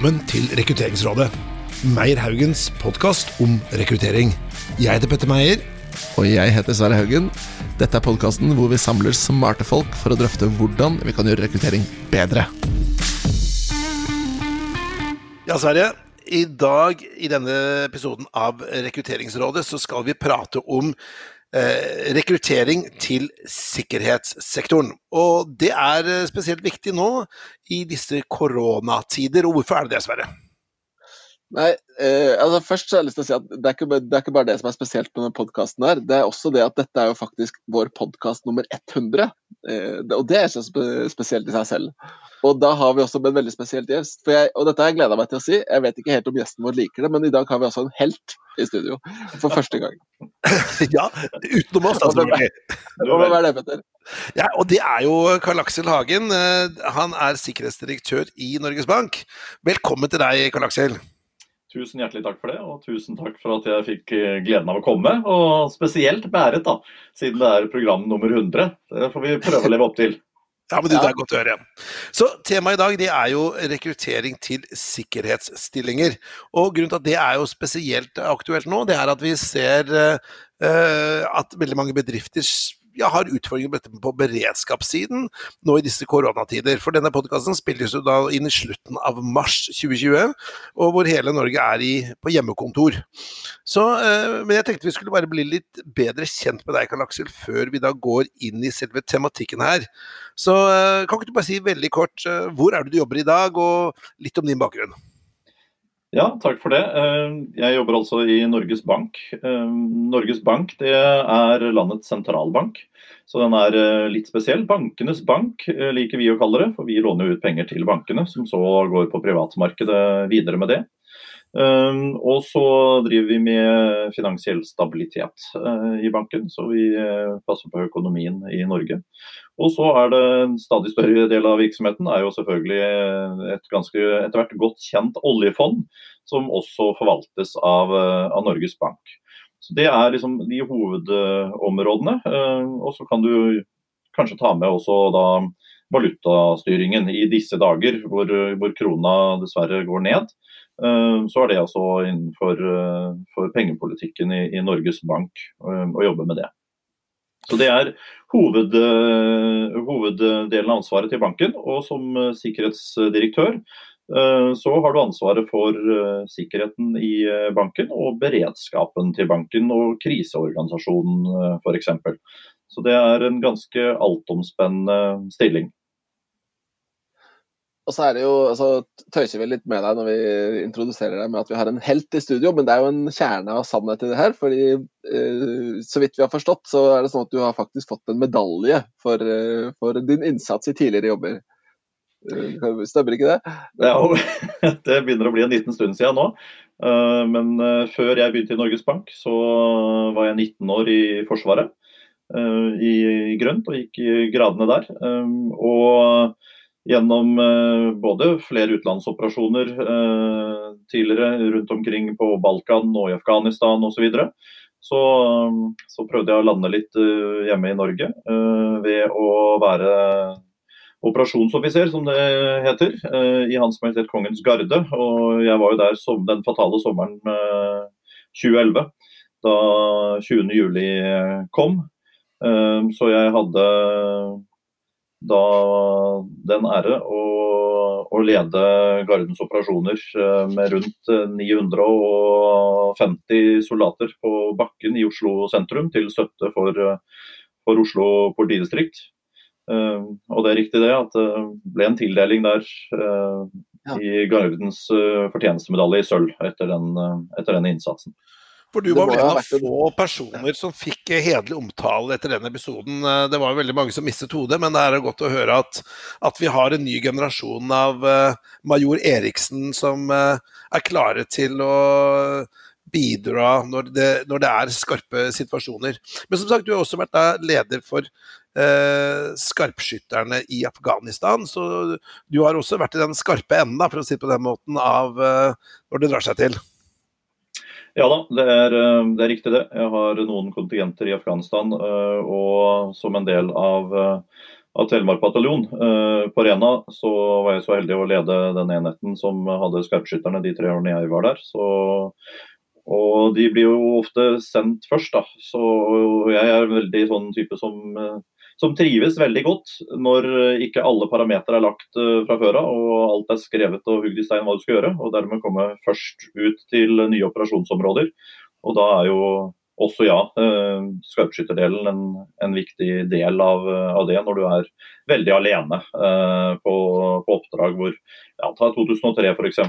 Velkommen til Rekrutteringsrådet, Meyer Haugens podkast om rekruttering. Jeg heter Petter Meyer. Og jeg heter Sverre Haugen. Dette er podkasten hvor vi samler smarte folk for å drøfte hvordan vi kan gjøre rekruttering bedre. Ja, Sverre. I dag i denne episoden av Rekrutteringsrådet så skal vi prate om eh, rekruttering til sikkerhetssektoren. Og det er eh, spesielt viktig nå i disse koronatider. Og hvorfor er det det, Sverre? Nei, eh, altså Først så har jeg lyst til å si at det er, ikke, det er ikke bare det som er spesielt med denne podkasten. Det er også det at dette er jo faktisk vår podkast nummer 100. Eh, og det er så spe, spesielt i seg selv. Og da har vi også en veldig spesiell gjest. Jeg, og dette har jeg gleda meg til å si. Jeg vet ikke helt om gjesten vår liker det, men i dag har vi også en helt i studio. For første gang. ja, utenom oss, da. Hvem er det, Petter? Ja, og det er jo Karl Aksel Hagen. Eh, han er sikkerhetsdirektør i Norges Bank. Velkommen til deg, Karl Aksel. Tusen hjertelig takk for det, og tusen takk for at jeg fikk eh, gleden av å komme. Og spesielt bæret, da, siden det er program nummer 100. Det får vi prøve å leve opp til. Ja, men du, Det er godt å høre. Så Temaet i dag det er jo rekruttering til sikkerhetsstillinger. Og Grunnen til at det er jo spesielt aktuelt nå, det er at vi ser uh, at veldig mange bedrifter ja, har utfordringer på beredskapssiden nå i disse koronatider. For denne podkasten spilles jo da inn i slutten av mars 2020, og hvor hele Norge er i, på hjemmekontor. Så, eh, men jeg tenkte vi skulle bare bli litt bedre kjent med deg, Karl Aksel, før vi da går inn i selve tematikken her. Så eh, kan ikke du bare si veldig kort eh, hvor er det du jobber i dag, og litt om din bakgrunn? Ja, takk for det. Eh, jeg jobber altså i Norges Bank. Eh, Norges Bank det er landets sentralbank, så den er eh, litt spesiell. Bankenes bank liker vi å kalle det, for vi låner ut penger til bankene, som så går på privatmarkedet videre med det. Og så driver vi med finansiell stabilitet i banken, så vi passer på økonomien i Norge. Og så er det en stadig større del av virksomheten er jo selvfølgelig et ganske etter hvert godt kjent oljefond, som også forvaltes av, eh, av Norges Bank. Så Det er liksom de hovedområdene. Eh, og så kan du kanskje ta med også da valutastyringen i disse dager, hvor, hvor krona dessverre går ned. Eh, så er det altså innenfor pengepolitikken i, i Norges Bank å jobbe med det. Så Det er hoved, eh, hoveddelen av ansvaret til banken. Og som eh, sikkerhetsdirektør eh, så har du ansvaret for sikkerheten i banken og beredskapen til banken og kriseorganisasjonen f.eks. Så det er en ganske altomspennende stilling. Og så er det jo, altså, tøyser vi litt med deg når vi introduserer deg med at vi har en helt i studio, men det er jo en kjerne av sannhet i det her. fordi eh, Så vidt vi har forstått, så er det sånn at du har faktisk fått en medalje for, eh, for din innsats i tidligere jobber. Uh, stemmer ikke det? Ja, det begynner å bli en liten stund siden nå. Uh, men uh, før jeg begynte i Norges Bank, så var jeg 19 år i Forsvaret. I grønt, og gikk i gradene der. og gjennom eh, både flere utenlandsoperasjoner eh, tidligere rundt omkring på Balkan og i Afghanistan osv. Så, videre. så prøvde jeg å lande litt eh, hjemme i Norge ved å være operasjonsoffiser, som det heter, i Hans Majestet Kongens Garde. Og jeg var jo der som den fatale sommeren 2011, da 20.07 kom. Så jeg hadde da den ære å, å, lede Gardens operasjoner eh, med rundt 950 eh, soldater på bakken i Oslo sentrum til støtte for, eh, for Oslo politidistrikt. Og det er riktig det at det ble en tildeling der i Gardens fortjenestemedalje i sølv etter den, etter den innsatsen. For du var en av få personer som fikk hederlig omtale etter den episoden. Det var veldig mange som mistet hodet, men det er godt å høre at, at vi har en ny generasjon av uh, major Eriksen som uh, er klare til å bidra når det, når det, er skarpe situasjoner. Men som sagt, du har også vært da, leder for uh, skarpskytterne i Afghanistan, så du har også vært i den skarpe enden, for å si det på den måten, av når det drar seg til. Ja da, det er, eh, det er, riktig det. Jeg har noen kontingenter i Afghanistan. Eh, og som en del av, eh, av Telemark bataljon. På Rena så var jeg så heldig å lede den enheten som hadde skarpskytterne de tre årene jeg var der. Så, og de blir jo ofte sendt først, da. Så jeg er veldig sånn type som som trives veldig godt når eh, ikke alle parametere er lagt eh, fra før av og alt er skrevet og hugd i stein hva du skal gjøre, og dermed komme først ut til nye operasjonsområder. Og da er jo også ja, eh, skarpskytterdelen en, en, viktig del av, av, det når du er veldig alene eh, på, på, oppdrag hvor ja, Ta 2003 f.eks.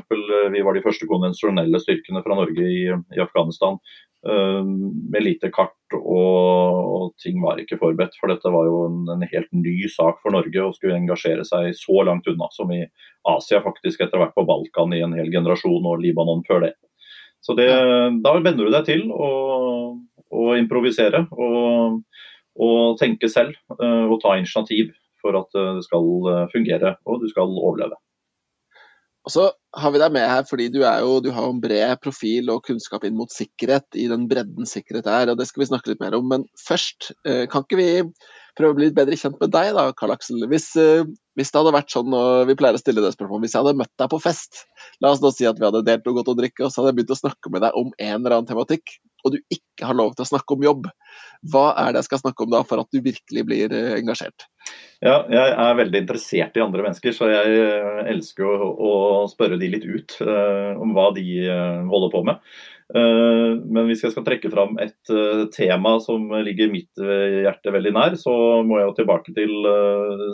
Vi var de første konvensjonelle styrkene fra Norge i, i Afghanistan. Eh, med lite kart og, ting var ikke forberedt. For dette var jo en, en, helt ny sak for Norge å skulle engasjere seg så langt unna som i Asia, faktisk etter hvert på Balkan i en hel generasjon og Libanon før det. Så det, Da venner du deg til å, å improvisere og, og, tenke selv eh, og ta initiativ for at det skal eh, fungere og du skal overleve. Og så har vi deg med her fordi du, jo, du har jo en bred profil og kunnskap inn mot sikkerhet, i den bredden sikkerhet er, og det skal vi snakke litt mer om. Men først, eh, kan ikke vi prøve å bli litt bedre kjent med deg da, Karl Aksel? Hvis, eh, hvis, det hadde vært sånn, og vi pleier å stille det spørsmålet, hvis jeg hadde møtt deg på fest, la oss nå si at vi hadde delt noe godt å drikke, og så hadde jeg begynt å snakke med deg om en eller annen tematikk, og du ikke har lov til å snakke om jobb, hva er det jeg skal snakke om da for at du virkelig blir eh, engasjert? Ja, jeg er veldig interessert i andre mennesker, så jeg eh, elsker å, å spørre de litt ut uh, om hva de uh, holder på med. Uh, men hvis jeg skal trekke fram et tema som ligger mitt hjerte veldig nær, så må jeg jo tilbake til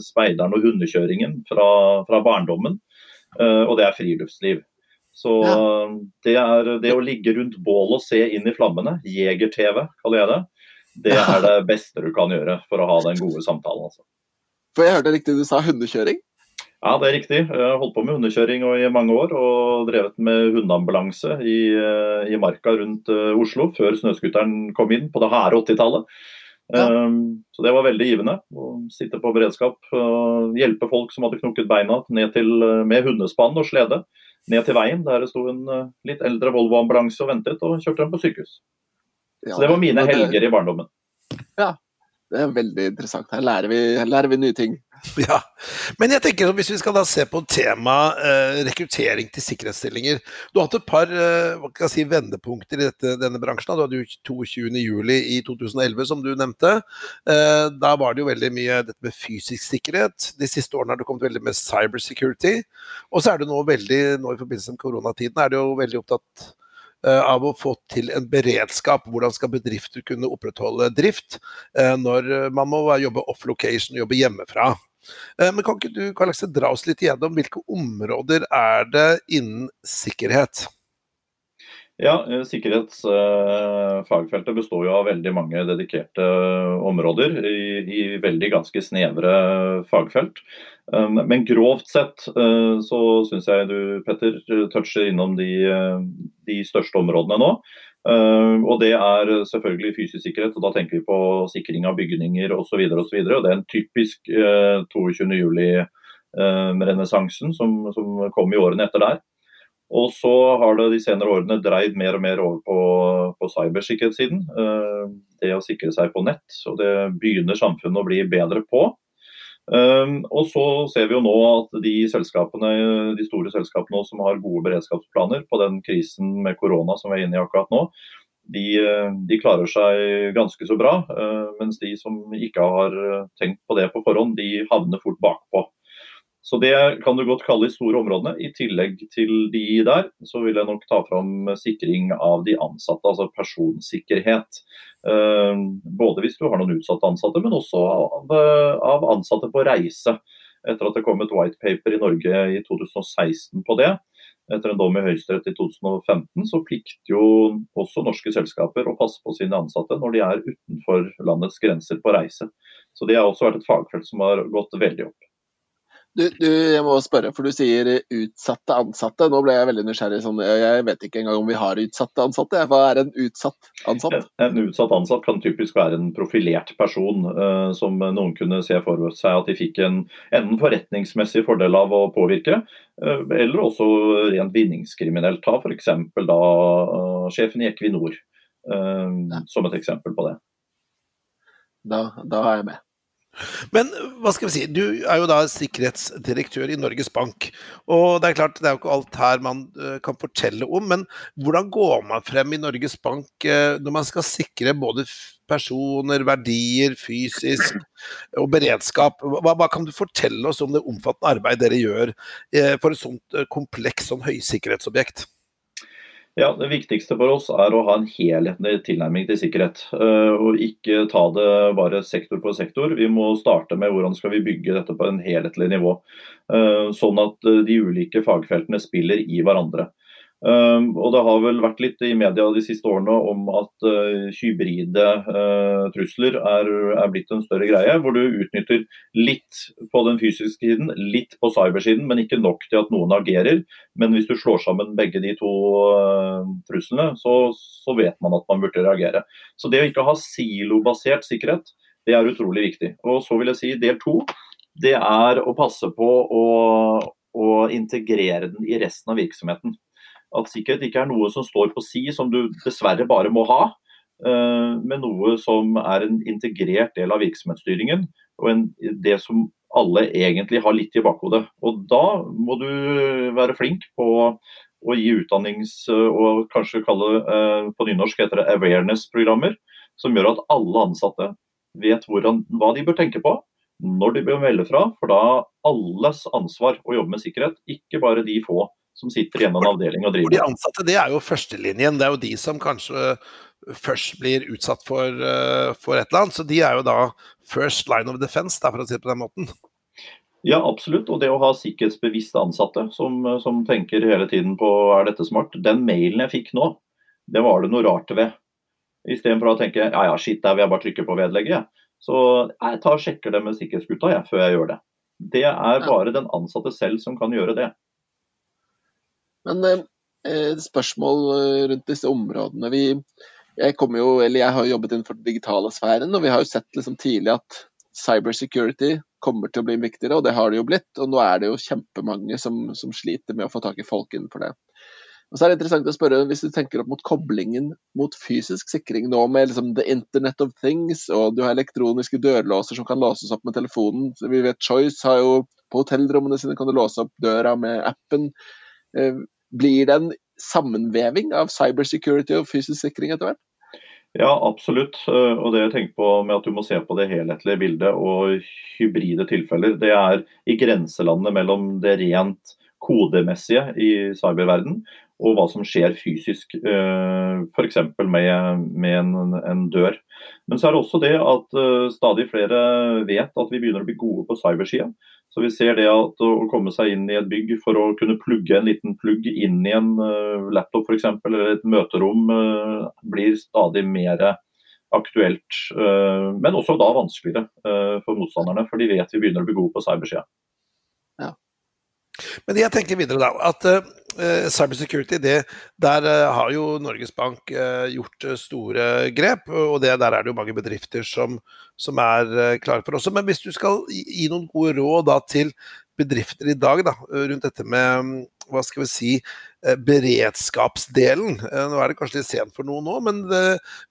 speideren og hundekjøringen fra, fra barndommen. og det er friluftsliv. Så det er det å ligge rundt bål og se inn i flammene, jeger-TV kaller jeg det, det er det beste du kan gjøre for å ha den gode samtalen. Altså. For jeg hørte riktig du sa hundekjøring? Ja, det er riktig. Jeg har holdt på med hundekjøring i mange år og drevet med hundeambulanse i, eh, i marka rundt uh, Oslo før snøscooteren kom inn på det harde 80-tallet. Ja. Um, så det var veldig givende å sitte på beredskap og hjelpe folk som hadde knukket beina ned til, eh, med hundespann og slede ned til veien der det sto en litt eldre Volvo-ambulanse og ventet, og kjørte dem på sykehus. Ja, så det var mine helger i barndommen. Ja, det er veldig interessant. Her lærer vi, her lærer vi nye ting. Ja, Men jeg tenker hvis vi skal da se på temaet eh, rekruttering til sikkerhetsstillinger Du har hatt et par eh, si, vendepunkter i dette, denne bransjen. Du hadde jo 22.07 i 2011, som du nevnte. Eh, da var det jo veldig mye dette med fysisk sikkerhet. De siste årene har det kommet veldig med cybersecurity. Og så er det nå veldig, nå i forbindelse med koronatiden, er det jo veldig opptatt av å få til en beredskap. Hvordan skal bedrifter kunne opprettholde drift eh, når man må jobbe off location, jobbe hjemmefra. Eh, men kan ikke du Karl Axel, dra oss litt gjennom hvilke områder er det innen sikkerhet? Ja, Sikkerhetsfagfeltet består jo av veldig mange dedikerte områder i, i veldig ganske snevre fagfelt. Um, men grovt sett så syns jeg du Petter, toucher innom de, de største områdene nå. Og Det er selvfølgelig fysisk sikkerhet, og da tenker vi på sikring av bygninger osv. Det er en typisk 22. juli-renessansen som, som, kom i årene etter der. Og så har det de senere årene dreid mer og mer over på, på cybersikkerhetssiden. Det å sikre seg på nett. og Det begynner samfunnet å bli bedre på. Um, og så ser vi jo nå at de de store selskapene som har gode beredskapsplaner på den krisen med korona som vi er inne i akkurat nå, de, de klarer seg ganske så bra. Mens de som ikke har tenkt på det på forhånd, de havner fort bakpå. Så det kan du godt kalle de store områdene. I tillegg til de der, så vil jeg nok ta fram sikring av de ansatte, altså personsikkerhet. Ehm, både hvis du har noen utsatte ansatte, men også av, ansatte på reise. Etter at det kom et white paper i Norge i 2016 på det, etter en dom i Høyesterett i 2015, så plikter jo også norske selskaper å passe på sine ansatte når de er utenfor landets grenser på reise. Så det har også vært et fagfelt som har gått veldig opp. Du, du, jeg må spørre, for du sier utsatte ansatte. Nå ble jeg veldig nysgjerrig. Sånn, jeg vet ikke engang om vi har utsatte ansatte. Hva er en utsatt ansatt? En utsatt ansatt kan typisk være en profilert person uh, som noen kunne se for seg at de fikk en enten forretningsmessig fordel av å påvirke, uh, eller også rent vinningskriminelt. Ta f.eks. da uh, sjefen i Equinor, som et eksempel på det. Da, da er jeg med. Men hva skal vi si, du er jo da sikkerhetsdirektør i Norges Bank. Og det er klart, det er jo ikke alt her man uh, kan fortelle om, men hvordan går man frem i Norges Bank uh, når man skal sikre både personer, verdier, fysisk og beredskap? Hva, hva, kan du fortelle oss om det omfattende arbeidet dere gjør uh, for et sånt kompleks, sånn høysikkerhetsobjekt? Ja, Det viktigste for oss er å ha en helhetlig tilnærming til sikkerhet. Eh, og ikke ta det bare sektor for sektor. Vi må starte med hvordan skal vi bygge dette på en helhetlig nivå. Eh, sånn at eh, de ulike fagfeltene spiller i hverandre. Um, og Det har vel vært litt i media de siste årene om at uh, hybride uh, trusler er, er, blitt en større greie. Hvor du utnytter litt på den fysiske siden, litt på cybersiden, men ikke nok til at noen agerer. Men hvis du slår sammen begge de to uh, truslene, så, så, vet man at man burde reagere. Så det å ikke ha silobasert sikkerhet, det er utrolig viktig. Og så vil jeg si del to, det er å passe på å, å integrere den i resten av virksomheten. At sikkerhet ikke er noe som står på si, som du dessverre bare må ha, eh, men noe som er en integrert del av virksomhetsstyringen. Og en, det som alle egentlig har litt i bakhodet. Og da må du være flink på å gi utdannings- og kanskje kalle det på nynorsk heter det awareness-programmer, som gjør at alle ansatte vet hvordan, hva de bør tenke på når de bør melde fra. For da er alles ansvar å jobbe med sikkerhet, ikke bare de få som sitter i en avdeling og driver. For De ansatte det er jo førstelinjen. Det er jo de som kanskje først blir utsatt for, uh, for et eller annet. Så de er jo da first line of defense, for å si det på den måten. Ja, absolutt. Og det å ha sikkerhetsbevisste ansatte som, som, tenker hele tiden på er dette smart. Den mailen jeg fikk nå, det var det noe rart ved. Istedenfor å tenke ja ja, shit, der vil jeg bare trykke på vedlegget. Så jeg tar og sjekker det med sikkerhetsgutta jeg, før jeg gjør det. Det er bare den ansatte selv som kan gjøre det. Men eh, et spørsmål eh, rundt disse områdene. Vi, jeg, jo, jeg, har jobbet innenfor den digitale sfæren, og vi har jo sett liksom tidlig at cybersecurity kommer til å bli viktigere, og det har det jo blitt. Og nå er det jo kjempemange som, som sliter med å få tak i folk innenfor det. Og så er det interessant å spørre, Hvis du tenker opp mot koblingen mot fysisk sikring nå, med liksom the internet of things, og du har elektroniske dørlåser som kan låses opp med telefonen Vi vet Choice har jo på hotellrommene sine kan du låse opp døra med appen. Blir det en sammenveving av cybersecurity og fysisk sikring etter hvert? Ja, absolutt. Eh, og det jeg tenker på med at du må se på det helhetlige bildet og hybride tilfeller, det er i grenselandet mellom det rent kodemessige i cyberverden og hva som skjer fysisk, eh, f.eks. med, med en, en, dør. Men så er det også det at eh, stadig flere vet at vi begynner å bli gode på cybersida. Så vi ser det at å komme seg inn i et bygg for å kunne plugge en liten plugg inn i en uh, laptop f.eks. eller et møterom blir stadig mer aktuelt. Men også da vanskeligere for motstanderne, for de vet vi begynner å bli gode på cybersida. Men jeg tenker videre da, at uh, cybersecurity, det, der uh, har jo Norges Bank uh, gjort store grep. Og det, der er det jo mange bedrifter som, som er klare for også. Men hvis du skal gi noen gode råd da, til bedrifter i dag da, rundt dette med hva skal vi si, beredskapsdelen. Nå er det kanskje litt sent for noen nå, men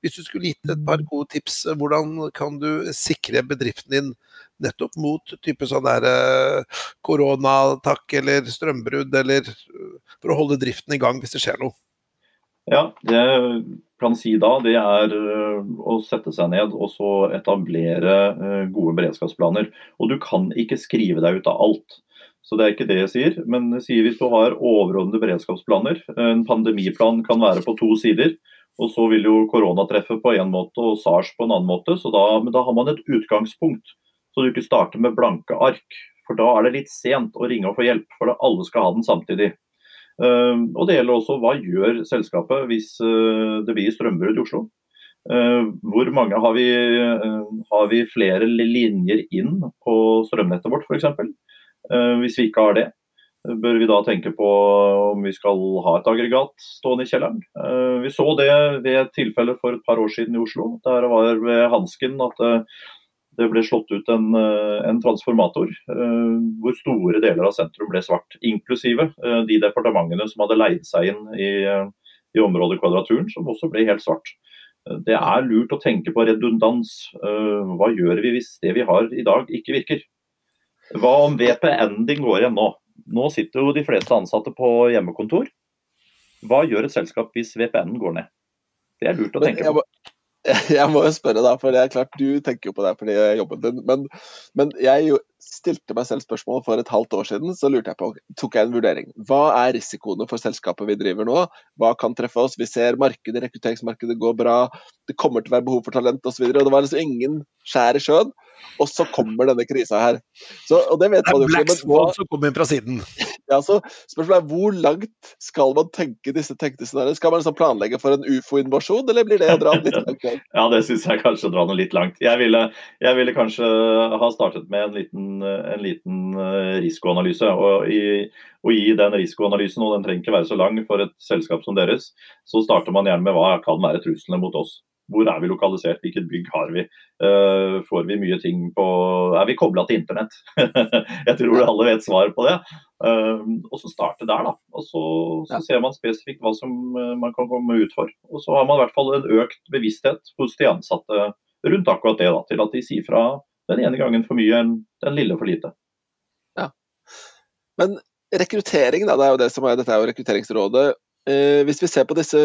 hvis du skulle gitt et par gode tips, hvordan kan du sikre bedriften din nettopp mot type sånn der eh, koronatakk eller strømbrudd, eller eh, for å holde driften i gang hvis det skjer noe. Ja, det kan si da, det er eh, å sette seg ned og så etablere gode beredskapsplaner. Og du kan ikke skrive deg ut av alt. Så det er ikke det jeg sier. Men jeg sier hvis du har overordnede beredskapsplaner, en pandemiplan kan være på to sider. Og så vil jo korona treffe på en måte og SARS på en annen måte. Så da, men da har man et utgangspunkt. Så du ikke starter med blanke ark. For da er det litt sent å ringe og få hjelp, for alle skal ha den samtidig. Uh, og Det gjelder også hva gjør selskapet hvis uh, det blir strømbrudd i Oslo. Uh, hvor mange har vi, har vi, flere linjer inn på strømnettet vårt f.eks.? hvis vi ikke har det, bør vi da tenke på om vi skal ha et aggregat stående i kjelleren. vi så det ved et tilfelle for et par år siden i Oslo. Der var ved Hansken at det ble slått ut en, eh, en transformator eh, hvor store deler av sentrum ble svart. Inklusive eh, de departementene som hadde leid seg inn i, i området Kvadraturen, som også ble helt svart. Det er lurt å tenke på redundans. Hva gjør vi hvis det vi har i dag ikke virker? Hva om VPN-en din går igjen nå? Nå sitter jo de fleste ansatte på hjemmekontor. Hva gjør et selskap hvis VPN-en går ned? Det er lurt å tenke på. Jeg må jo spørre, da, for det er klart du tenker jo på det fordi det er jobben din. Men, men jeg stilte meg selv spørsmål for et halvt år siden, så lurte jeg på, tok jeg en vurdering. Hva er risikoene for selskapet vi driver nå? Hva kan treffe oss? Vi ser markedet, rekrutteringsmarkedet går bra, det kommer til å være behov for talent osv. Det var liksom ingen skjær i sjøen. Og så kommer denne krisa her. Så, og det vet det er man jo Black Swan som kommer inn fra siden. Ja, så Spørsmålet er hvor langt skal man tenke disse tenkte scenarioene? Skal man liksom planlegge for en ufo-invasjon, eller blir det å dra den litt langt? ja, det syns jeg kanskje å dra den litt langt. Jeg ville, jeg ville, kanskje ha startet med en liten, en liten eh, risikoanalyse. Og i, og i den risikoanalysen, og den trenger ikke være så lang for et selskap som deres, så starter man gjerne med hva kan være truslene mot oss. Hvor er vi lokalisert, hvilket bygg har vi? Uh, får vi mye ting på Er vi kobla til internett? jeg tror alle vet svaret på det. Uh, og så starte der, da. Og så, så ser man spesifikt hva som uh, man kan komme ut for. Og så har man i hvert fall en økt bevissthet hos de ansatte rundt akkurat det, da, til at de sier fra den ene gangen for mye enn den lille for lite. Ja. Men rekruttering, da, det er jo det som er, dette er jo rekrutteringsrådet. hvis vi ser på disse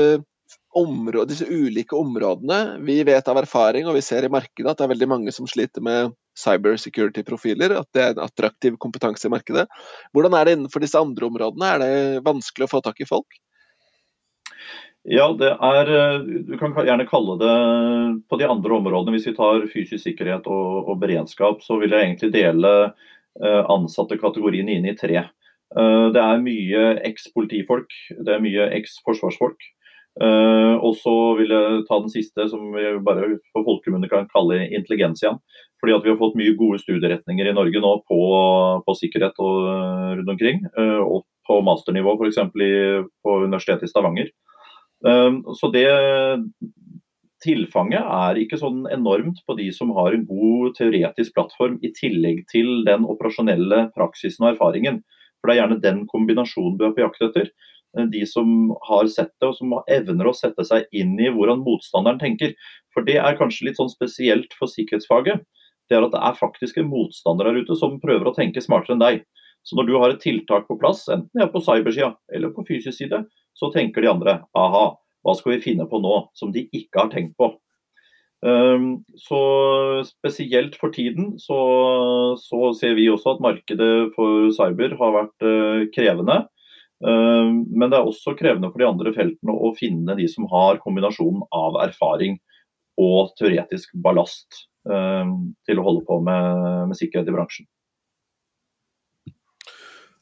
områder, disse ulike områdene. Vi vet av erfaring, og vi ser i markedet, at det er veldig mange som sliter med cyber security-profiler. At det er en attraktiv kompetanse i markedet. Hvordan er det innenfor disse andre områdene? Er det vanskelig å få tak i folk? Ja, det er Du kan gjerne kalle det på de andre områdene. Hvis vi tar fysisk sikkerhet og, og beredskap, så vil jeg egentlig dele uh, ansatte-kategoriene inn i tre. Uh, det er mye eks-politifolk, det er mye eks-forsvarsfolk. Uh, og så vil jeg ta den siste, som vi bare på folkemunne kan kalle intelligensiaen. Fordi at vi har fått mye gode studieretninger i Norge nå på, på sikkerhet og, uh, rundt omkring. Uh, og på masternivå f.eks. på Universitetet i Stavanger. så det tilfanget er ikke sånn enormt på de som har en god teoretisk plattform i tillegg til den operasjonelle praksisen og erfaringen. For det er gjerne den kombinasjonen du er på jakt etter. Eh, de som har sett det, og som evner å sette seg inn i hvordan motstanderen tenker. For det er kanskje litt sånn spesielt for sikkerhetsfaget. Det er at det er faktisk en motstander der ute som prøver å tenke smartere enn deg. Så når du har et tiltak på plass, enten det er på cybersida eller på fysisk side, så tenker de andre aha, hva skal vi finne på nå som de ikke har tenkt på. Um, så spesielt for tiden så, så, ser vi også at markedet for cyber har vært uh, krevende. Eh, men det er også krevende for de andre feltene å finne de som har kombinasjonen av erfaring og teoretisk ballast eh, til å holde på med, med sikkerhet i bransjen.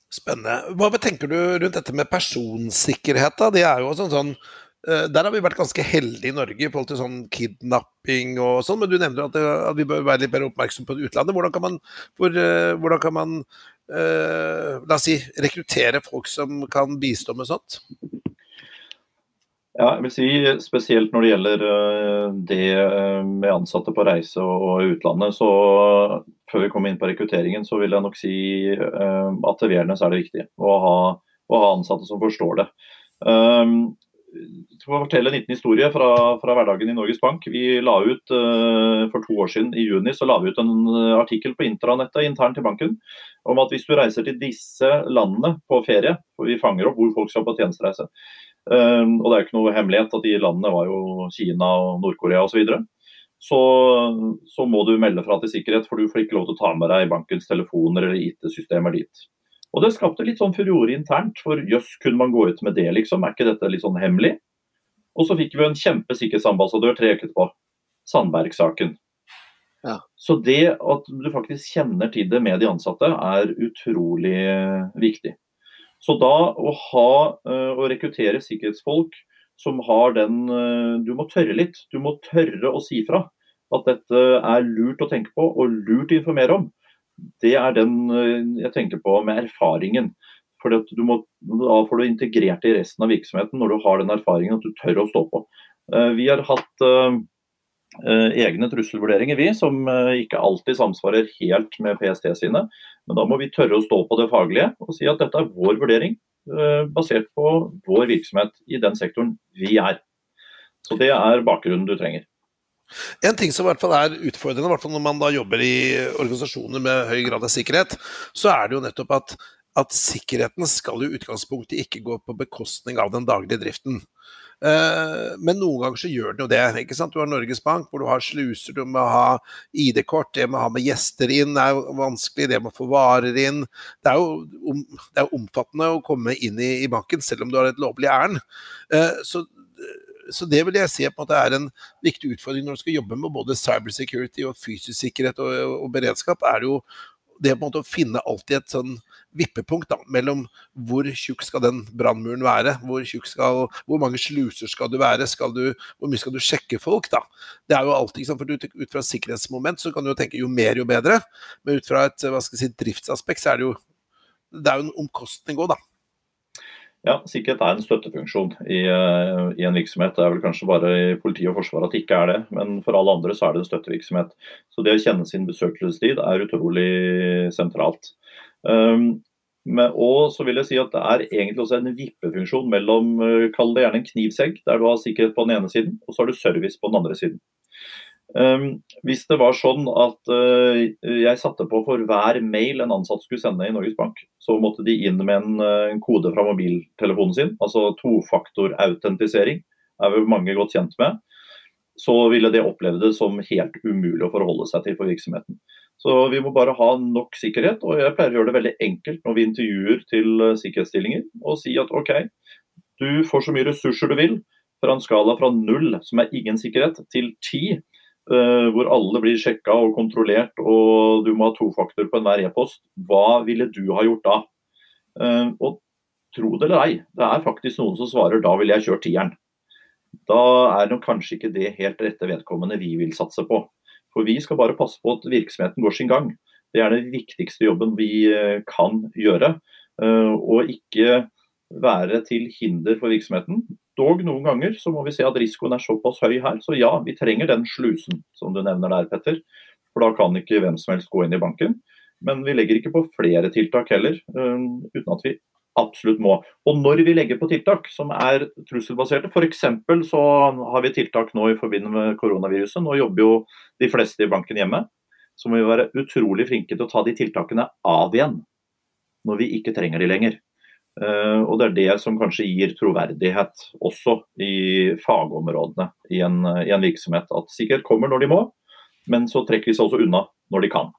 Spennende. Hva tenker du rundt dette med personsikkerhet? da? Det er jo sånn, sånn der har vi vært ganske heldige i Norge i forhold til sånn kidnapping og sånn, men du nevner at, at, vi bør være litt mer oppmerksom på utlandet. Hvordan kan man, hvor, hvordan kan man la oss si, rekruttere folk som kan bistå med sånt? Ja, jeg vil si Spesielt når det gjelder eh, det eh, med ansatte på reise og utlandet, så før vi kommer inn på rekrutteringen, så vil jeg nok si eh, at til Wiernes er det viktig å ha, å ha, ansatte som forstår det. Um, skal fortelle en liten historie fra, fra, hverdagen i Norges Bank. Vi la ut uh, For to år siden, i juni, så la vi ut en uh, artikkel på intranettet internt i banken om at hvis du reiser til disse landene på ferie, for vi fanger opp hvor folk skal på tjenestereise, uh, og det er ikke noe hemmelighet at de landene var jo Kina og Nord-Korea osv., så, så, så må du melde fra til sikkerhet, for du får ikke lov til å ta med deg bankens telefoner eller IT-systemer dit. Og det skapte litt sånn furore internt, for jøss, kunne man gå ut med det, liksom? Er ikke dette litt sånn hemmelig? Og så fikk vi en kjempesikkerhetsambassadør tre uker etterpå. Sandberg-saken. Ja. Så det at du faktisk kjenner til det med de ansatte, er utrolig viktig. Så da å ha eh, å rekruttere sikkerhetsfolk som har den eh, Du må tørre litt. Du må tørre å si fra at dette er lurt å tenke på og lurt å informere om det er den eh, jeg tenker på med erfaringen. For du må, Da får du integrert det i resten av virksomheten når du har den erfaringen at du tør å stå på. Eh, vi har hatt uh, egne trusselvurderinger vi, som ikke alltid samsvarer helt med PST sine. Men da må vi tørre å stå på det faglige og si at dette er vår vurdering basert på vår virksomhet i den sektoren vi er. Så det er bakgrunnen du trenger. En ting som i hvert fall er utfordrende, i hvert fall når man da jobber i organisasjoner med høy grad av sikkerhet, så er det jo nettopp at, at sikkerheten skal i utgangspunktet ikke gå på bekostning av den daglige driften. Eh, men noen ganger så gjør den jo det. ikke sant? Du har Norges Bank, hvor du har sluser, du må ha ID-kort, det med å ha med gjester inn er jo vanskelig, det med å få varer inn. Det er jo det er omfattende å komme inn i, i, banken, selv om du har et lovlig ærend. Eh, så så det vil jeg si på en måte er en viktig utfordring når du skal jobbe med både cybersecurity og fysisk sikkerhet og, og beredskap. er det jo det på en måte å finne alltid et sånn vippepunkt da, mellom hvor tjukk skal den brannmuren være, hvor, skal, hvor, mange sluser skal du være, skal du, hvor mye skal du sjekke folk? da? Det er jo alltid, for Ut fra sikkerhetsmoment så kan du jo tenke jo mer, jo bedre. Men ut fra et hva skal jeg si, driftsaspekt så er det jo det er jo en omkostning òg, da. Ja, Sikkerhet er en støttefunksjon i, eh, i, en virksomhet. Det er vel kanskje bare i politi og forsvar at det ikke er det, men for alle andre så er det en støttevirksomhet. Så det å kjenne sin besøkelsestid er utrolig sentralt. Um, men, og så vil jeg si at det er egentlig også en vippefunksjon mellom eh, kall det gjerne en knivsegg, der du har sikkerhet på den ene siden, og så har du service på den andre siden. Um, hvis det var sånn at uh, jeg satte på for hver mail en ansatt skulle sende i Norges Bank, så måtte de inn med en, uh, en kode fra mobiltelefonen sin, altså tofaktorautentisering, er vi mange godt kjent med, så ville det oppleve det som helt umulig å forholde seg til for virksomheten. Så vi må bare ha nok sikkerhet, og jeg pleier å gjøre det veldig enkelt når vi intervjuer til uh, sikkerhetsstillinger, og si at OK, du får så mye ressurser du vil, fra en skala fra null, som er ingen sikkerhet, til ti, Eh, hvor alle blir sjekka og kontrollert, og du må ha to faktor på enhver e-post. Hva ville du ha gjort da? Eh, og tro det eller ei, det er faktisk noen som svarer da ville jeg kjørt tieren. Da er nok kanskje ikke det helt rette vedkommende vi vil satse på. For vi skal bare passe på at virksomheten går sin gang. Det er den viktigste jobben vi eh, kan gjøre. Og ikke være til hinder for virksomheten. Dog noen ganger så må vi se at risikoen er såpass høy her. Så ja, vi trenger den slusen som du nevner der, Petter. For da kan ikke hvem som helst gå inn i banken. Men vi legger ikke på flere tiltak heller, um, uten at vi absolutt må. Og når vi legger på tiltak som er trusselbaserte, f.eks. så har vi tiltak nå i forbindelse med koronaviruset. Nå jobber jo de fleste i banken hjemme. Så må vi være utrolig flinke til å ta de tiltakene av igjen når vi ikke trenger de lenger. Eh, og Det er det som kanskje gir troverdighet også i fagområdene i en, i en virksomhet. At sikkerhet kommer når de må, men så trekker de seg også unna når de kan.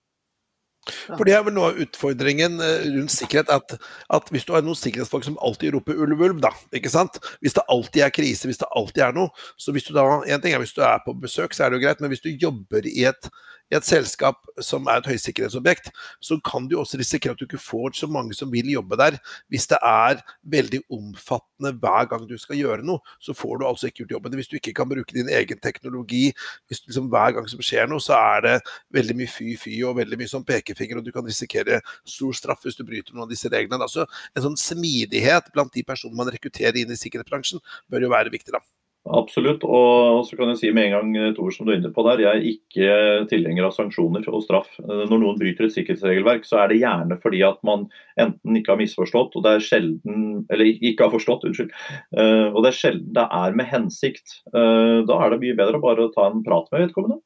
For det er vel noe av utfordringen eh, rundt sikkerhet, at, at hvis du har noen sikkerhetsfolk som alltid roper ulv, ulv, da, ikke sant. Hvis det alltid er krise, hvis det alltid er noe. Så hvis du da, en ting er hvis du er på besøk, så er det jo greit, men hvis du jobber i et i et selskap som er et høysikkerhetsobjekt, så kan du også risikere at du ikke får så mange som vil jobbe der. Hvis det er veldig omfattende hver gang du skal gjøre noe, så får du altså ikke gjort jobben. Hvis du ikke kan bruke din egen teknologi, hvis liksom hver gang som skjer noe, så er det veldig mye fy-fy og veldig mye sånn pekefinger, og du kan risikere stor straff hvis du bryter noen av disse reglene. Altså, en sånn smidighet blant de personene man rekrutterer inn i sikkerhetsbransjen, bør jo være viktig. da. Absolutt. Og så kan jeg si med en gang, et Tor, som du er inne på der, jeg er ikke tilhenger av sanksjoner og straff. Eh, når noen bryter et sikkerhetsregelverk, så er det gjerne fordi at man enten ikke har misforstått, og det er sjelden, eller ikke har forstått, unnskyld. Eh, og det er sjelden det er med hensikt. Da er det mye bedre å bare ta en prat med vedkommende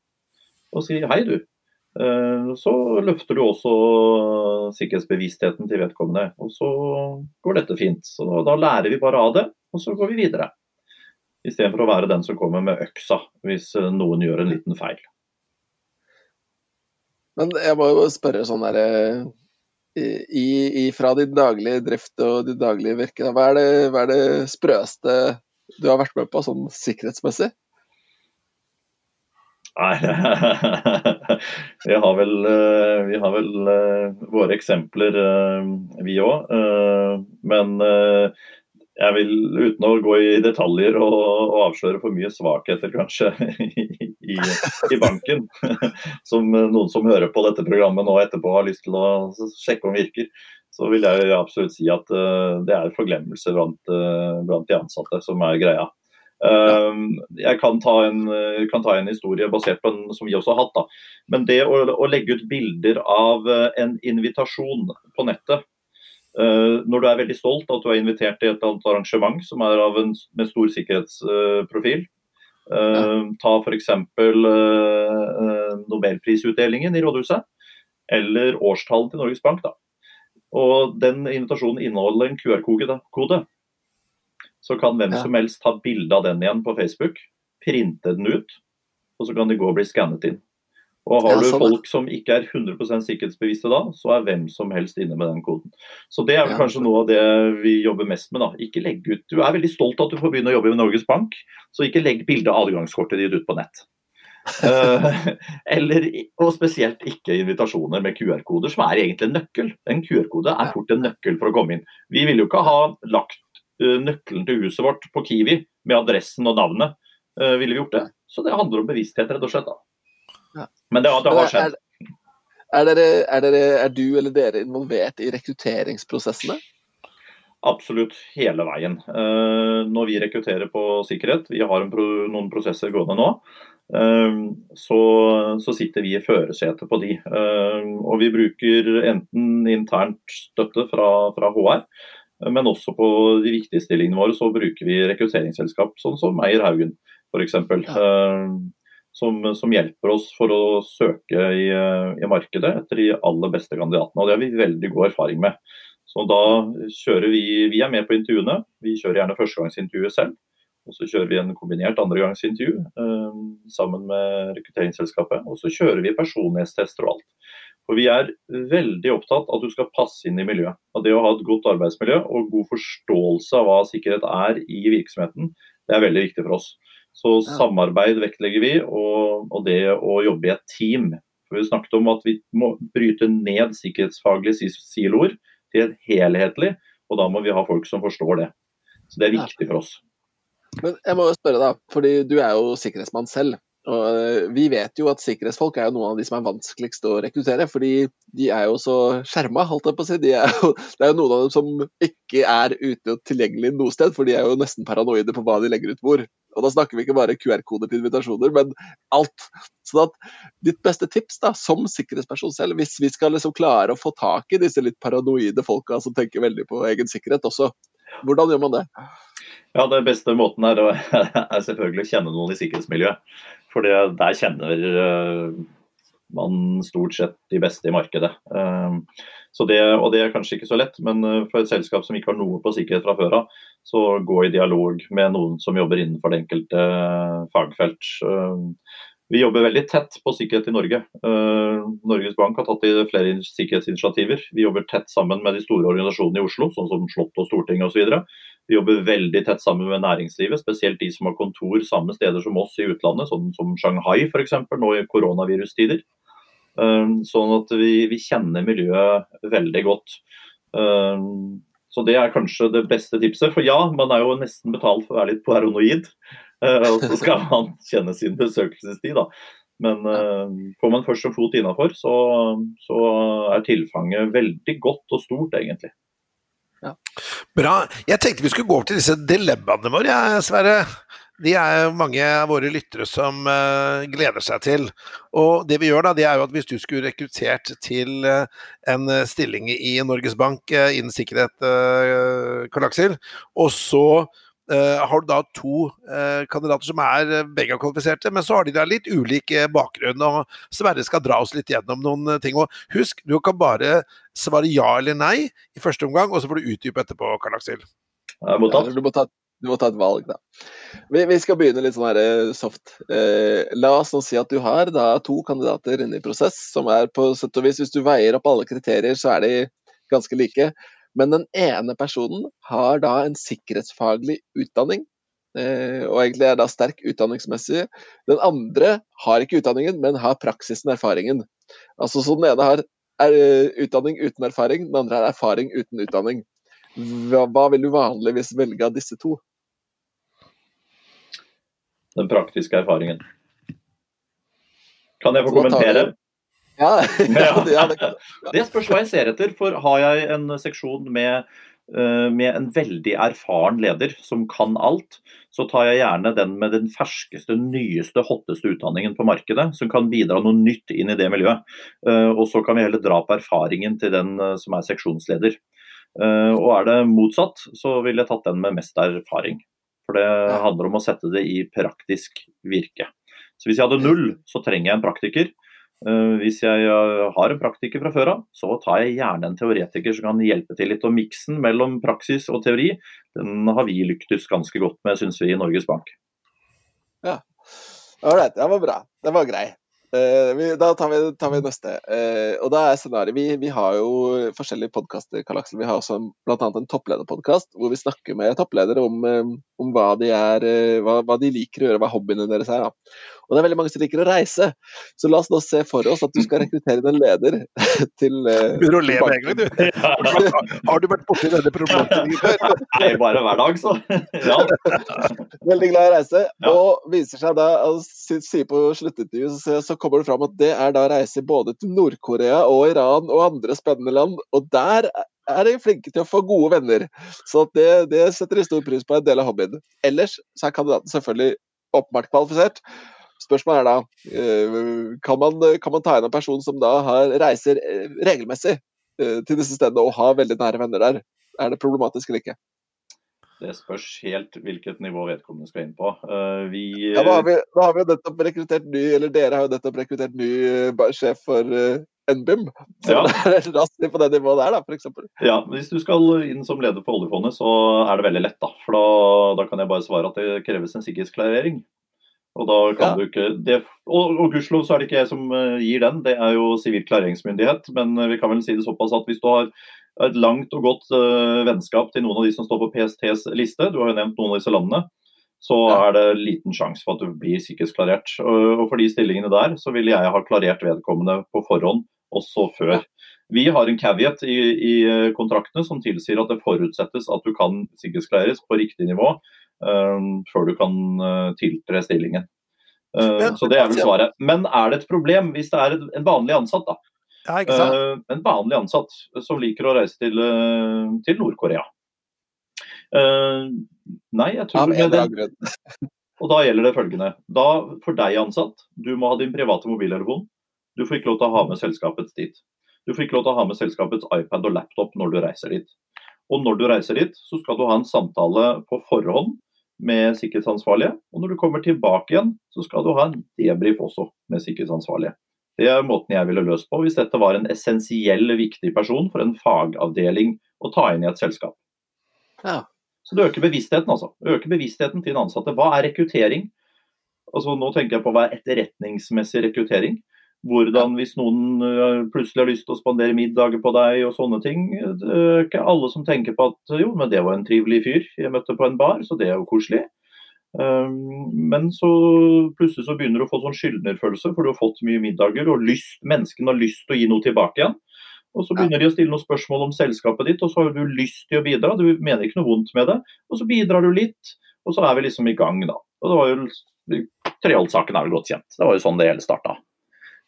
og si hei, du. Så løfter du også sikkerhetsbevisstheten til vedkommende, og så går dette fint. Så Da lærer vi bare av det, og så går vi videre. Istedenfor å være den som kommer med øksa hvis eh, noen gjør en liten feil. Men jeg må jo spørre sånn der eh, i, i, Fra din daglige drift og ditt daglige virke, hva er, det, hva er det sprøeste du har vært med på sånn sikkerhetsmessig? Nei, vi har vel, eh, vi har vel våre eksempler, vi òg. Men jeg vil, uten å gå i detaljer og, og avsløre for mye svakheter kanskje i, i, banken, som noen som hører på dette programmet nå etterpå har lyst til å sjekke om virker, så vil jeg absolutt si at uh, det er forglemmelse blant, uh, blant, de ansatte som er greia. Uh, jeg kan ta, en, kan ta, en, historie basert på en som vi også har hatt. Da. Men det å, å legge ut bilder av en invitasjon på nettet Eh, når du er veldig stolt at du er invitert til et annet arrangement som er en, med stor sikkerhetsprofil, Ja. ta f.eks. Uh, nobelprisutdelingen i rådhuset, eller årstallet til Norges Bank. da. Og Den invitasjonen inneholder en QR-kode. Så kan hvem ja. som helst ta bilde av den igjen på Facebook, printe den ut, og så kan de gå og bli skannet inn. Og Har du folk som ikke er 100% sikkerhetsbevisste da, så er hvem som helst inne med den koden. Så Det er kanskje noe av det vi jobber mest med. da. Ikke legg ut. Du er veldig stolt at du får begynne å jobbe i Norges Bank, så ikke legg bilde av adgangskortet ditt ut på nett. uh, eller, og spesielt ikke invitasjoner med QR-koder, som er egentlig en nøkkel. En QR-kode er fort en nøkkel for å komme inn. Vi ville jo ikke ha lagt uh, nøkkelen til huset vårt på Kiwi med adressen og navnet. Uh, ville vi gjort det? Så det handler om bevissthet, rett og slett. da. Men det, det har skjedd. Er, dere, er, dere, er, du eller dere involvert i rekrutteringsprosessene? Absolutt hele veien. Uh, når vi rekrutterer på sikkerhet, vi har noen prosesser gående nå, uh, så, så, sitter vi i førersetet på de. Uh, og vi bruker enten internt støtte fra, fra HR, men også på de viktige stillingene våre så bruker vi rekrutteringsselskap, sånn som Meyer Haugen f.eks. Ja som, som, hjelper oss for å søke i, i, markedet etter de aller beste kandidatene. og Det har vi veldig god erfaring med. Så da kjører Vi vi er med på intervjuene. Vi kjører gjerne førstegangsintervjuet selv. Og så kjører vi en kombinert andregangsintervju eh, sammen med rekrutteringsselskapet. Og så kjører vi personlighetstester og alt. For Vi er veldig opptatt av at du skal passe inn i miljøet. og Det å ha et godt arbeidsmiljø og god forståelse av hva sikkerhet er i virksomheten, det er veldig viktig for oss. Så samarbeid vektlegger vi, og, og, det å jobbe i et team. For Vi snakket om at vi må bryte ned sikkerhetsfaglige siloer til et helhetlig, og da må vi ha folk som forstår det. Så Det er viktig for oss. Men jeg må jo spørre da, fordi du er jo sikkerhetsmann selv. Og eh, vi vet jo at sikkerhetsfolk er jo noen av de som er vanskeligst å rekruttere, fordi de er jo så skjerma, holdt jeg på å si. De er jo, det er jo noen av dem som ikke er ute og tilgjengelig noe sted, for de er jo nesten paranoide på hva de legger ut hvor. Og da snakker vi ikke bare QR-koder til invitasjoner, men alt. Så at ditt beste tips da, som sikkerhetsperson selv, hvis vi skal liksom klare å få tak i disse litt paranoide folka som tenker veldig på egen sikkerhet også, hvordan gjør man det? Ja, Det beste måten er, er selvfølgelig å kjenne noen i sikkerhetsmiljøet. For der kjenner eh, man stort sett de beste i markedet. Eh, så det, og det er kanskje ikke så lett, men eh, for et selskap som ikke har noe på sikkerhet fra før av, så gå i dialog med noen som jobber innenfor det enkelte fagfelt. Vi jobber veldig tett på sikkerhet i Norge. Norges Bank har tatt i flere sikkerhetsinitiativer. Vi jobber tett sammen med de store organisasjonene i Oslo, sånn som Slott og Stortinget osv. Vi jobber veldig tett sammen med næringslivet, spesielt de som har kontor samme steder som oss i utlandet, sånn som Shanghai f.eks. nå i koronavirustider. Uh, sånn at vi, vi, kjenner miljøet veldig godt. Uh, så Det er kanskje det beste tipset. For ja, man er jo nesten betalt for å være litt paranoid. Eh, og så skal man kjenne sin besøkelsestid, da. Men uh, får man først en fot innafor, så, så, er tilfanget veldig godt og stort, egentlig. Ja. Bra. Jeg tenkte vi skulle gå over til disse dilemmaene våre, Sverre. De er mange av våre lyttere som uh, gleder seg til. Og det vi gjør da, det er jo at hvis du skulle rekruttert til uh, en stilling i Norges Bank innen sikkerhet, Karl Aksel, og så Uh, har du da to uh, kandidater som er uh, begge kvalifiserte, men så har de da litt ulik bakgrunn. og Sverre skal dra oss litt gjennom noen ting. og Husk, du kan bare svare ja eller nei i første omgang, og så får du utdype etterpå, Karl Aksel. Ja, du, må ta, du, må ta, et valg, da. Vi, vi skal begynne litt sånn her soft. la oss nå si at du har da to kandidater inne i prosess, som er på sett og vis Hvis du veier opp alle kriterier, så er de ganske like. Men den ene personen har da en sikkerhetsfaglig utdanning, eh, og egentlig er da sterk utdanningsmessig. Den andre har ikke utdanningen, men har praksisen, erfaringen. Altså Så den ene har er, utdanning uten erfaring, den andre har erfaring uten utdanning. Hva, hva vil du vanligvis velge av disse to? Den praktiske erfaringen. Kan jeg få kommentere? Ja, ja, det, spørs hva jeg ser etter. For har jeg en seksjon med, eh, med, en veldig erfaren leder som kan alt, så tar jeg gjerne den med den ferskeste, nyeste, hotteste utdanningen på markedet, som kan bidra noe nytt inn i det miljøet. Eh, og så kan vi heller dra på erfaringen til den eh, som er seksjonsleder. Og er det motsatt, så ville jeg tatt den med mest erfaring. For det handler om å sette det i praktisk virke. Så hvis jeg hadde null, så trenger jeg en praktiker. Uh, hvis jeg uh, har en praktiker fra før av, så tar jeg gjerne en teoretiker som kan hjelpe til litt. Og miksen mellom praksis og teori, den har vi lyktes ganske godt med, syns vi i Norges Bank. Ja, ålreit. Det var bra. Det var grei. Uh, vi, da tar vi, tar vi neste. Uh, og da er scenariet vi, vi, har jo forskjellige podkaster, Karl Aksel. Vi har også bl.a. en topplederpodkast hvor vi snakker med toppledere om, um, om hva, de er, uh, hva, hva, de liker å gjøre, hva hobbyene deres er. Da. Og det er veldig mange som liker å reise. Så la oss nå se for oss at du skal rekruttere en leder til Begynner å le med en gang, du. Har du vært borti denne problemstillingen før? Nei, bare hver dag, så. Ja. Veldig glad i å reise. Ja. Og viser seg da, sier på sluttintervjuet, så, så kommer det fram at det er da reiser både til Nord-Korea og Iran og andre spennende land. Og der er de flinke til å få gode venner. Så det, det setter de stor pris på en del av hobbyen. Ellers så er kandidaten selvfølgelig åpenbart kvalifisert. Spørsmålet er da kan man, kan man ta inn en person som da har, reiser regelmessig til disse stedene og har veldig nære venner der. Er det problematisk eller ikke? Det spørs helt hvilket nivå vedkommende skal inn på. Vi, ja, da, har vi, da har vi nettopp rekruttert ny, eller Dere har jo nettopp rekruttert ny sjef for NBIM. Så ja. raskt på det nivået der, da, f.eks. Ja, hvis du skal inn som leder på oljefondet, så er det veldig lett. da. For da, da kan jeg bare svare at det kreves en sikkerhetsklarering. Og da kan ja. du ikke det, Og, og gudskjelov så er det ikke jeg som gir den, det er jo sivil klareringsmyndighet. Men vi kan vel si det såpass at hvis du har et langt og godt uh, vennskap til noen av de som står på PSTs liste, du har jo nevnt noen av disse landene, så ja. er det liten sjanse for at du blir sikkerhetsklarert. Og, og for de stillingene der så vil jeg ha klarert vedkommende på forhånd, også før. Ja. Vi har en caveat i, i, kontraktene som tilsier at det forutsettes at du kan sikkerhetsklareres på riktig nivå uh, før du kan eh, tiltre stillingen. Så det er vel svaret. Men er det et problem hvis det er en vanlig ansatt, da? Ja, ikke sant? Ehm, en vanlig ansatt som liker å reise til, eh, til Nord-Korea. Nei, jeg tror ja, det, Og da gjelder det følgende. Da, for deg ansatt, du må ha din private mobiltelefon. Du får ikke lov til å ha med selskapets dit. Du får ikke lov til å ha med selskapets iPad og laptop når du reiser dit. Og når du reiser dit, så skal du ha en samtale på forhånd med sikkerhetsansvarlige. Og når du kommer tilbake igjen, så skal du ha en debrief også med sikkerhetsansvarlige. Det er måten jeg ville løst på hvis dette var en essensiell viktig person for en fagavdeling å ta inn i et selskap. Ja. Så det øker bevisstheten, altså. Øker bevisstheten til den ansatte. Hva er rekruttering? Altså, nå tenker jeg på hva er etterretningsmessig rekruttering. Hvordan hvis noen eh, plutselig har lyst til å spandere middager på deg og sånne ting. Det er ikke alle som tenker på at jo, men det var en trivelig fyr jeg møtte på en bar, så det er jo koselig. Um, men så plutselig så begynner du å få sånn skyldnerfølelse, for du har fått mye middager, og lyst, menneskene har lyst til å gi noe tilbake igjen. Og så begynner de å stille noen spørsmål om selskapet ditt, og så har du lyst til å bidra. Du mener ikke noe vondt med det, og så bidrar du litt. Og så er vi liksom i gang, da. Og det var jo Treholt-saken er vel godt kjent. Det var jo sånn det hele starta.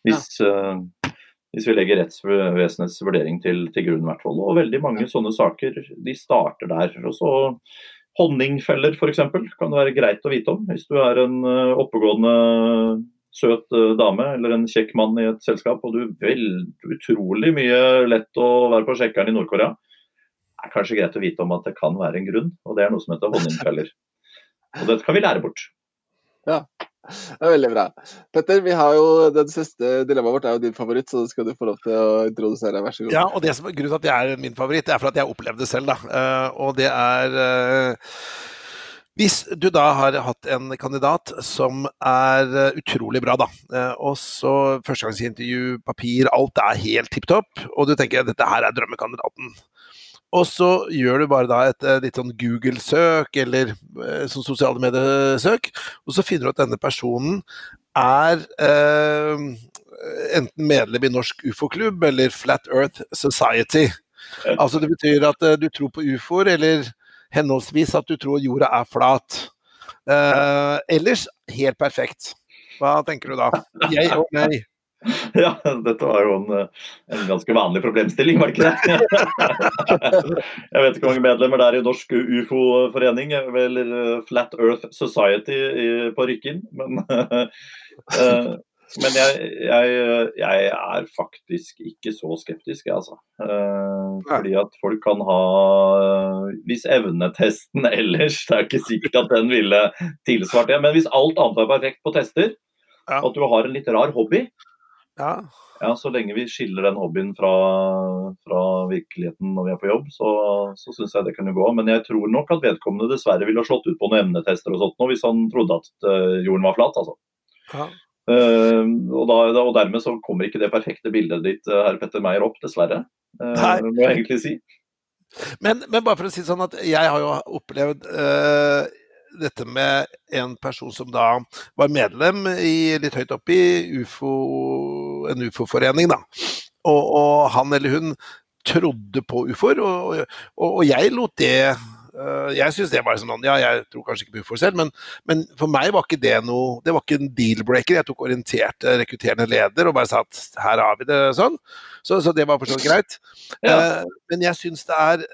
Hvis, ja. uh, hvis vi legger rettsvesenets vurdering til, til grunn, i hvert fall. Og veldig mange sånne saker de starter der. Og så Honningfeller f.eks. kan det være greit å vite om. Hvis du er en uh, oppegående søt uh, dame eller en kjekk mann i et selskap, og du vel utrolig mye lett å være på sjekkeren i Nord-Korea, er kanskje greit å vite om at det kan være en grunn. Og det er noe som heter honningfeller. Og dette kan vi lære bort. Ja, det er veldig bra. Petter, vi har jo den siste dilemmaet vårt er jo din favoritt, så skal du få lov til å introdusere. Vær så god. Ja, og det som, er Grunnen til at det er min favoritt, det er for at jeg opplevde det selv. da. Uh, og det er uh, hvis du da har hatt en kandidat som er uh, utrolig bra, da, og så førstegangsintervju, papir, alt er helt tipp topp, og du tenker at dette her er drømmekandidaten. Og så gjør du bare da et, et litt sånn Google-søk eller eh, sånn sosiale medier-søk, og så finner du at denne personen er eh, enten medlem i Norsk ufo-klubb eller Flat Earth Society. Altså det betyr at eh, du tror på ufoer, eller henholdsvis at du tror jorda er flat. Eh, ellers helt perfekt. Hva tenker du da? Jeg og nei. Ja, dette var jo en, en, ganske vanlig problemstilling, var det ikke det? Jeg vet ikke hvor mange medlemmer det er i Norsk ufo-forening, eller Flat Earth Society på Rykkinn. Men uh, Men jeg, jeg, jeg, er faktisk ikke så skeptisk, jeg, altså. Uh, fordi at folk kan ha Hvis evnetesten ellers Det er ikke sikkert at den ville tilsvart det. Men hvis alt annet er perfekt på tester, og at du har en litt rar hobby, ja. ja så lenge vi skiller den hobbyen fra, fra virkeligheten når vi er på jobb, så, så syns jeg det kunne gå. Men jeg tror nok at vedkommende dessverre ville ha slått ut på noen emnetester og sånt nå, hvis han trodde at uh, jorden var flat. altså. Ja. Uh, og, da, og, dermed så kommer ikke det perfekte bildet ditt uh, herr Petter Meyer opp, dessverre. Uh, må jeg egentlig si. Men, men, bare for å si sånn at jeg har jo opplevd uh, dette med en person som da var medlem i, litt høyt oppe i UFO, en ufo-forening, da. Og, og, han eller hun trodde på ufoer, og, og, og jeg lot det uh, Jeg syns det var sånn Ja, jeg tror kanskje ikke på ufoer selv, men, men, for meg var ikke det noe Det var ikke en deal-breaker. Jeg tok orienterte rekrutterende leder og bare sa at her har vi det sånn. Så, så det var for greit. Ja. Uh, men jeg syns det er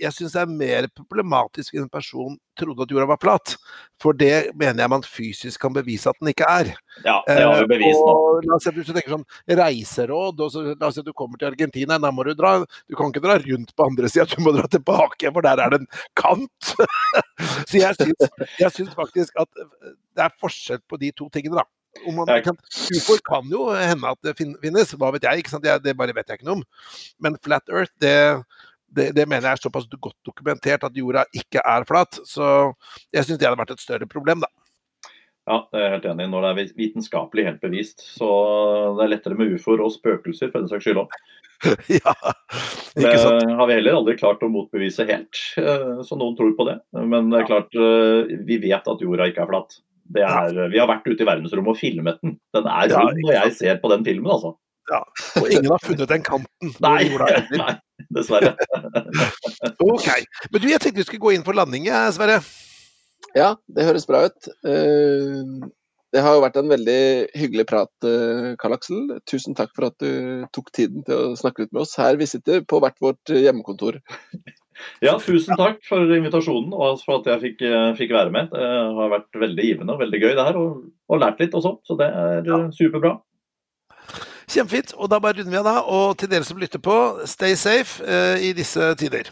jeg syns det er mer problematisk hvis en person trodde at jorda var flat. For det mener jeg man fysisk kan bevise at den ikke er. Ja, det har vi bevist nå. Og, la oss si at du tenker sånn reiseråd, og så, la oss si at du kommer til Argentina, da må du dra Du kan ikke dra rundt på andre sida, du må dra tilbake, for der er det en kant. så jeg syns, faktisk at det er forskjell på de to tingene, da. Man, kan, UFO kan jo hende at det finnes, hva vet jeg. ikke sant? Det bare vet jeg ikke noe om. Men Flat Earth, det det, det, mener jeg er såpass godt dokumentert at jorda ikke er flat. Så jeg syns det hadde vært et større problem, da. Ja, jeg er helt enig. Når det er vitenskapelig helt bevist. Så det er lettere med ufoer og spøkelser for den saks skyld òg. ja, ikke sant. Det har vi heller aldri klart å motbevise helt, eh, så noen tror på det. Men det er klart, eh, vi vet at jorda ikke er flat. Er, vi har vært ute i verdensrommet og filmet den. Den er rund når jeg ser på den filmen, altså. Ja, Og ingen har funnet den kanten. nei, nei, dessverre. ok. Men du, jeg tenkte vi skulle gå inn for landing, Sverre. Ja, det høres bra ut. Eh, det har jo vært en veldig hyggelig prat, eh, Karl Aksel. Tusen takk for at du tok tiden til å snakke ut med oss her vi sitter på hvert vårt hjemmekontor. Ja, tusen takk for invitasjonen og for at jeg fikk, eh, fikk være med. Det har vært veldig givende og veldig gøy det her, og, og lært litt også. Så det er ja. superbra. Kjempefint. Og da bare runder vi av da. Og til dere som lytter på, stay safe uh, i disse tider.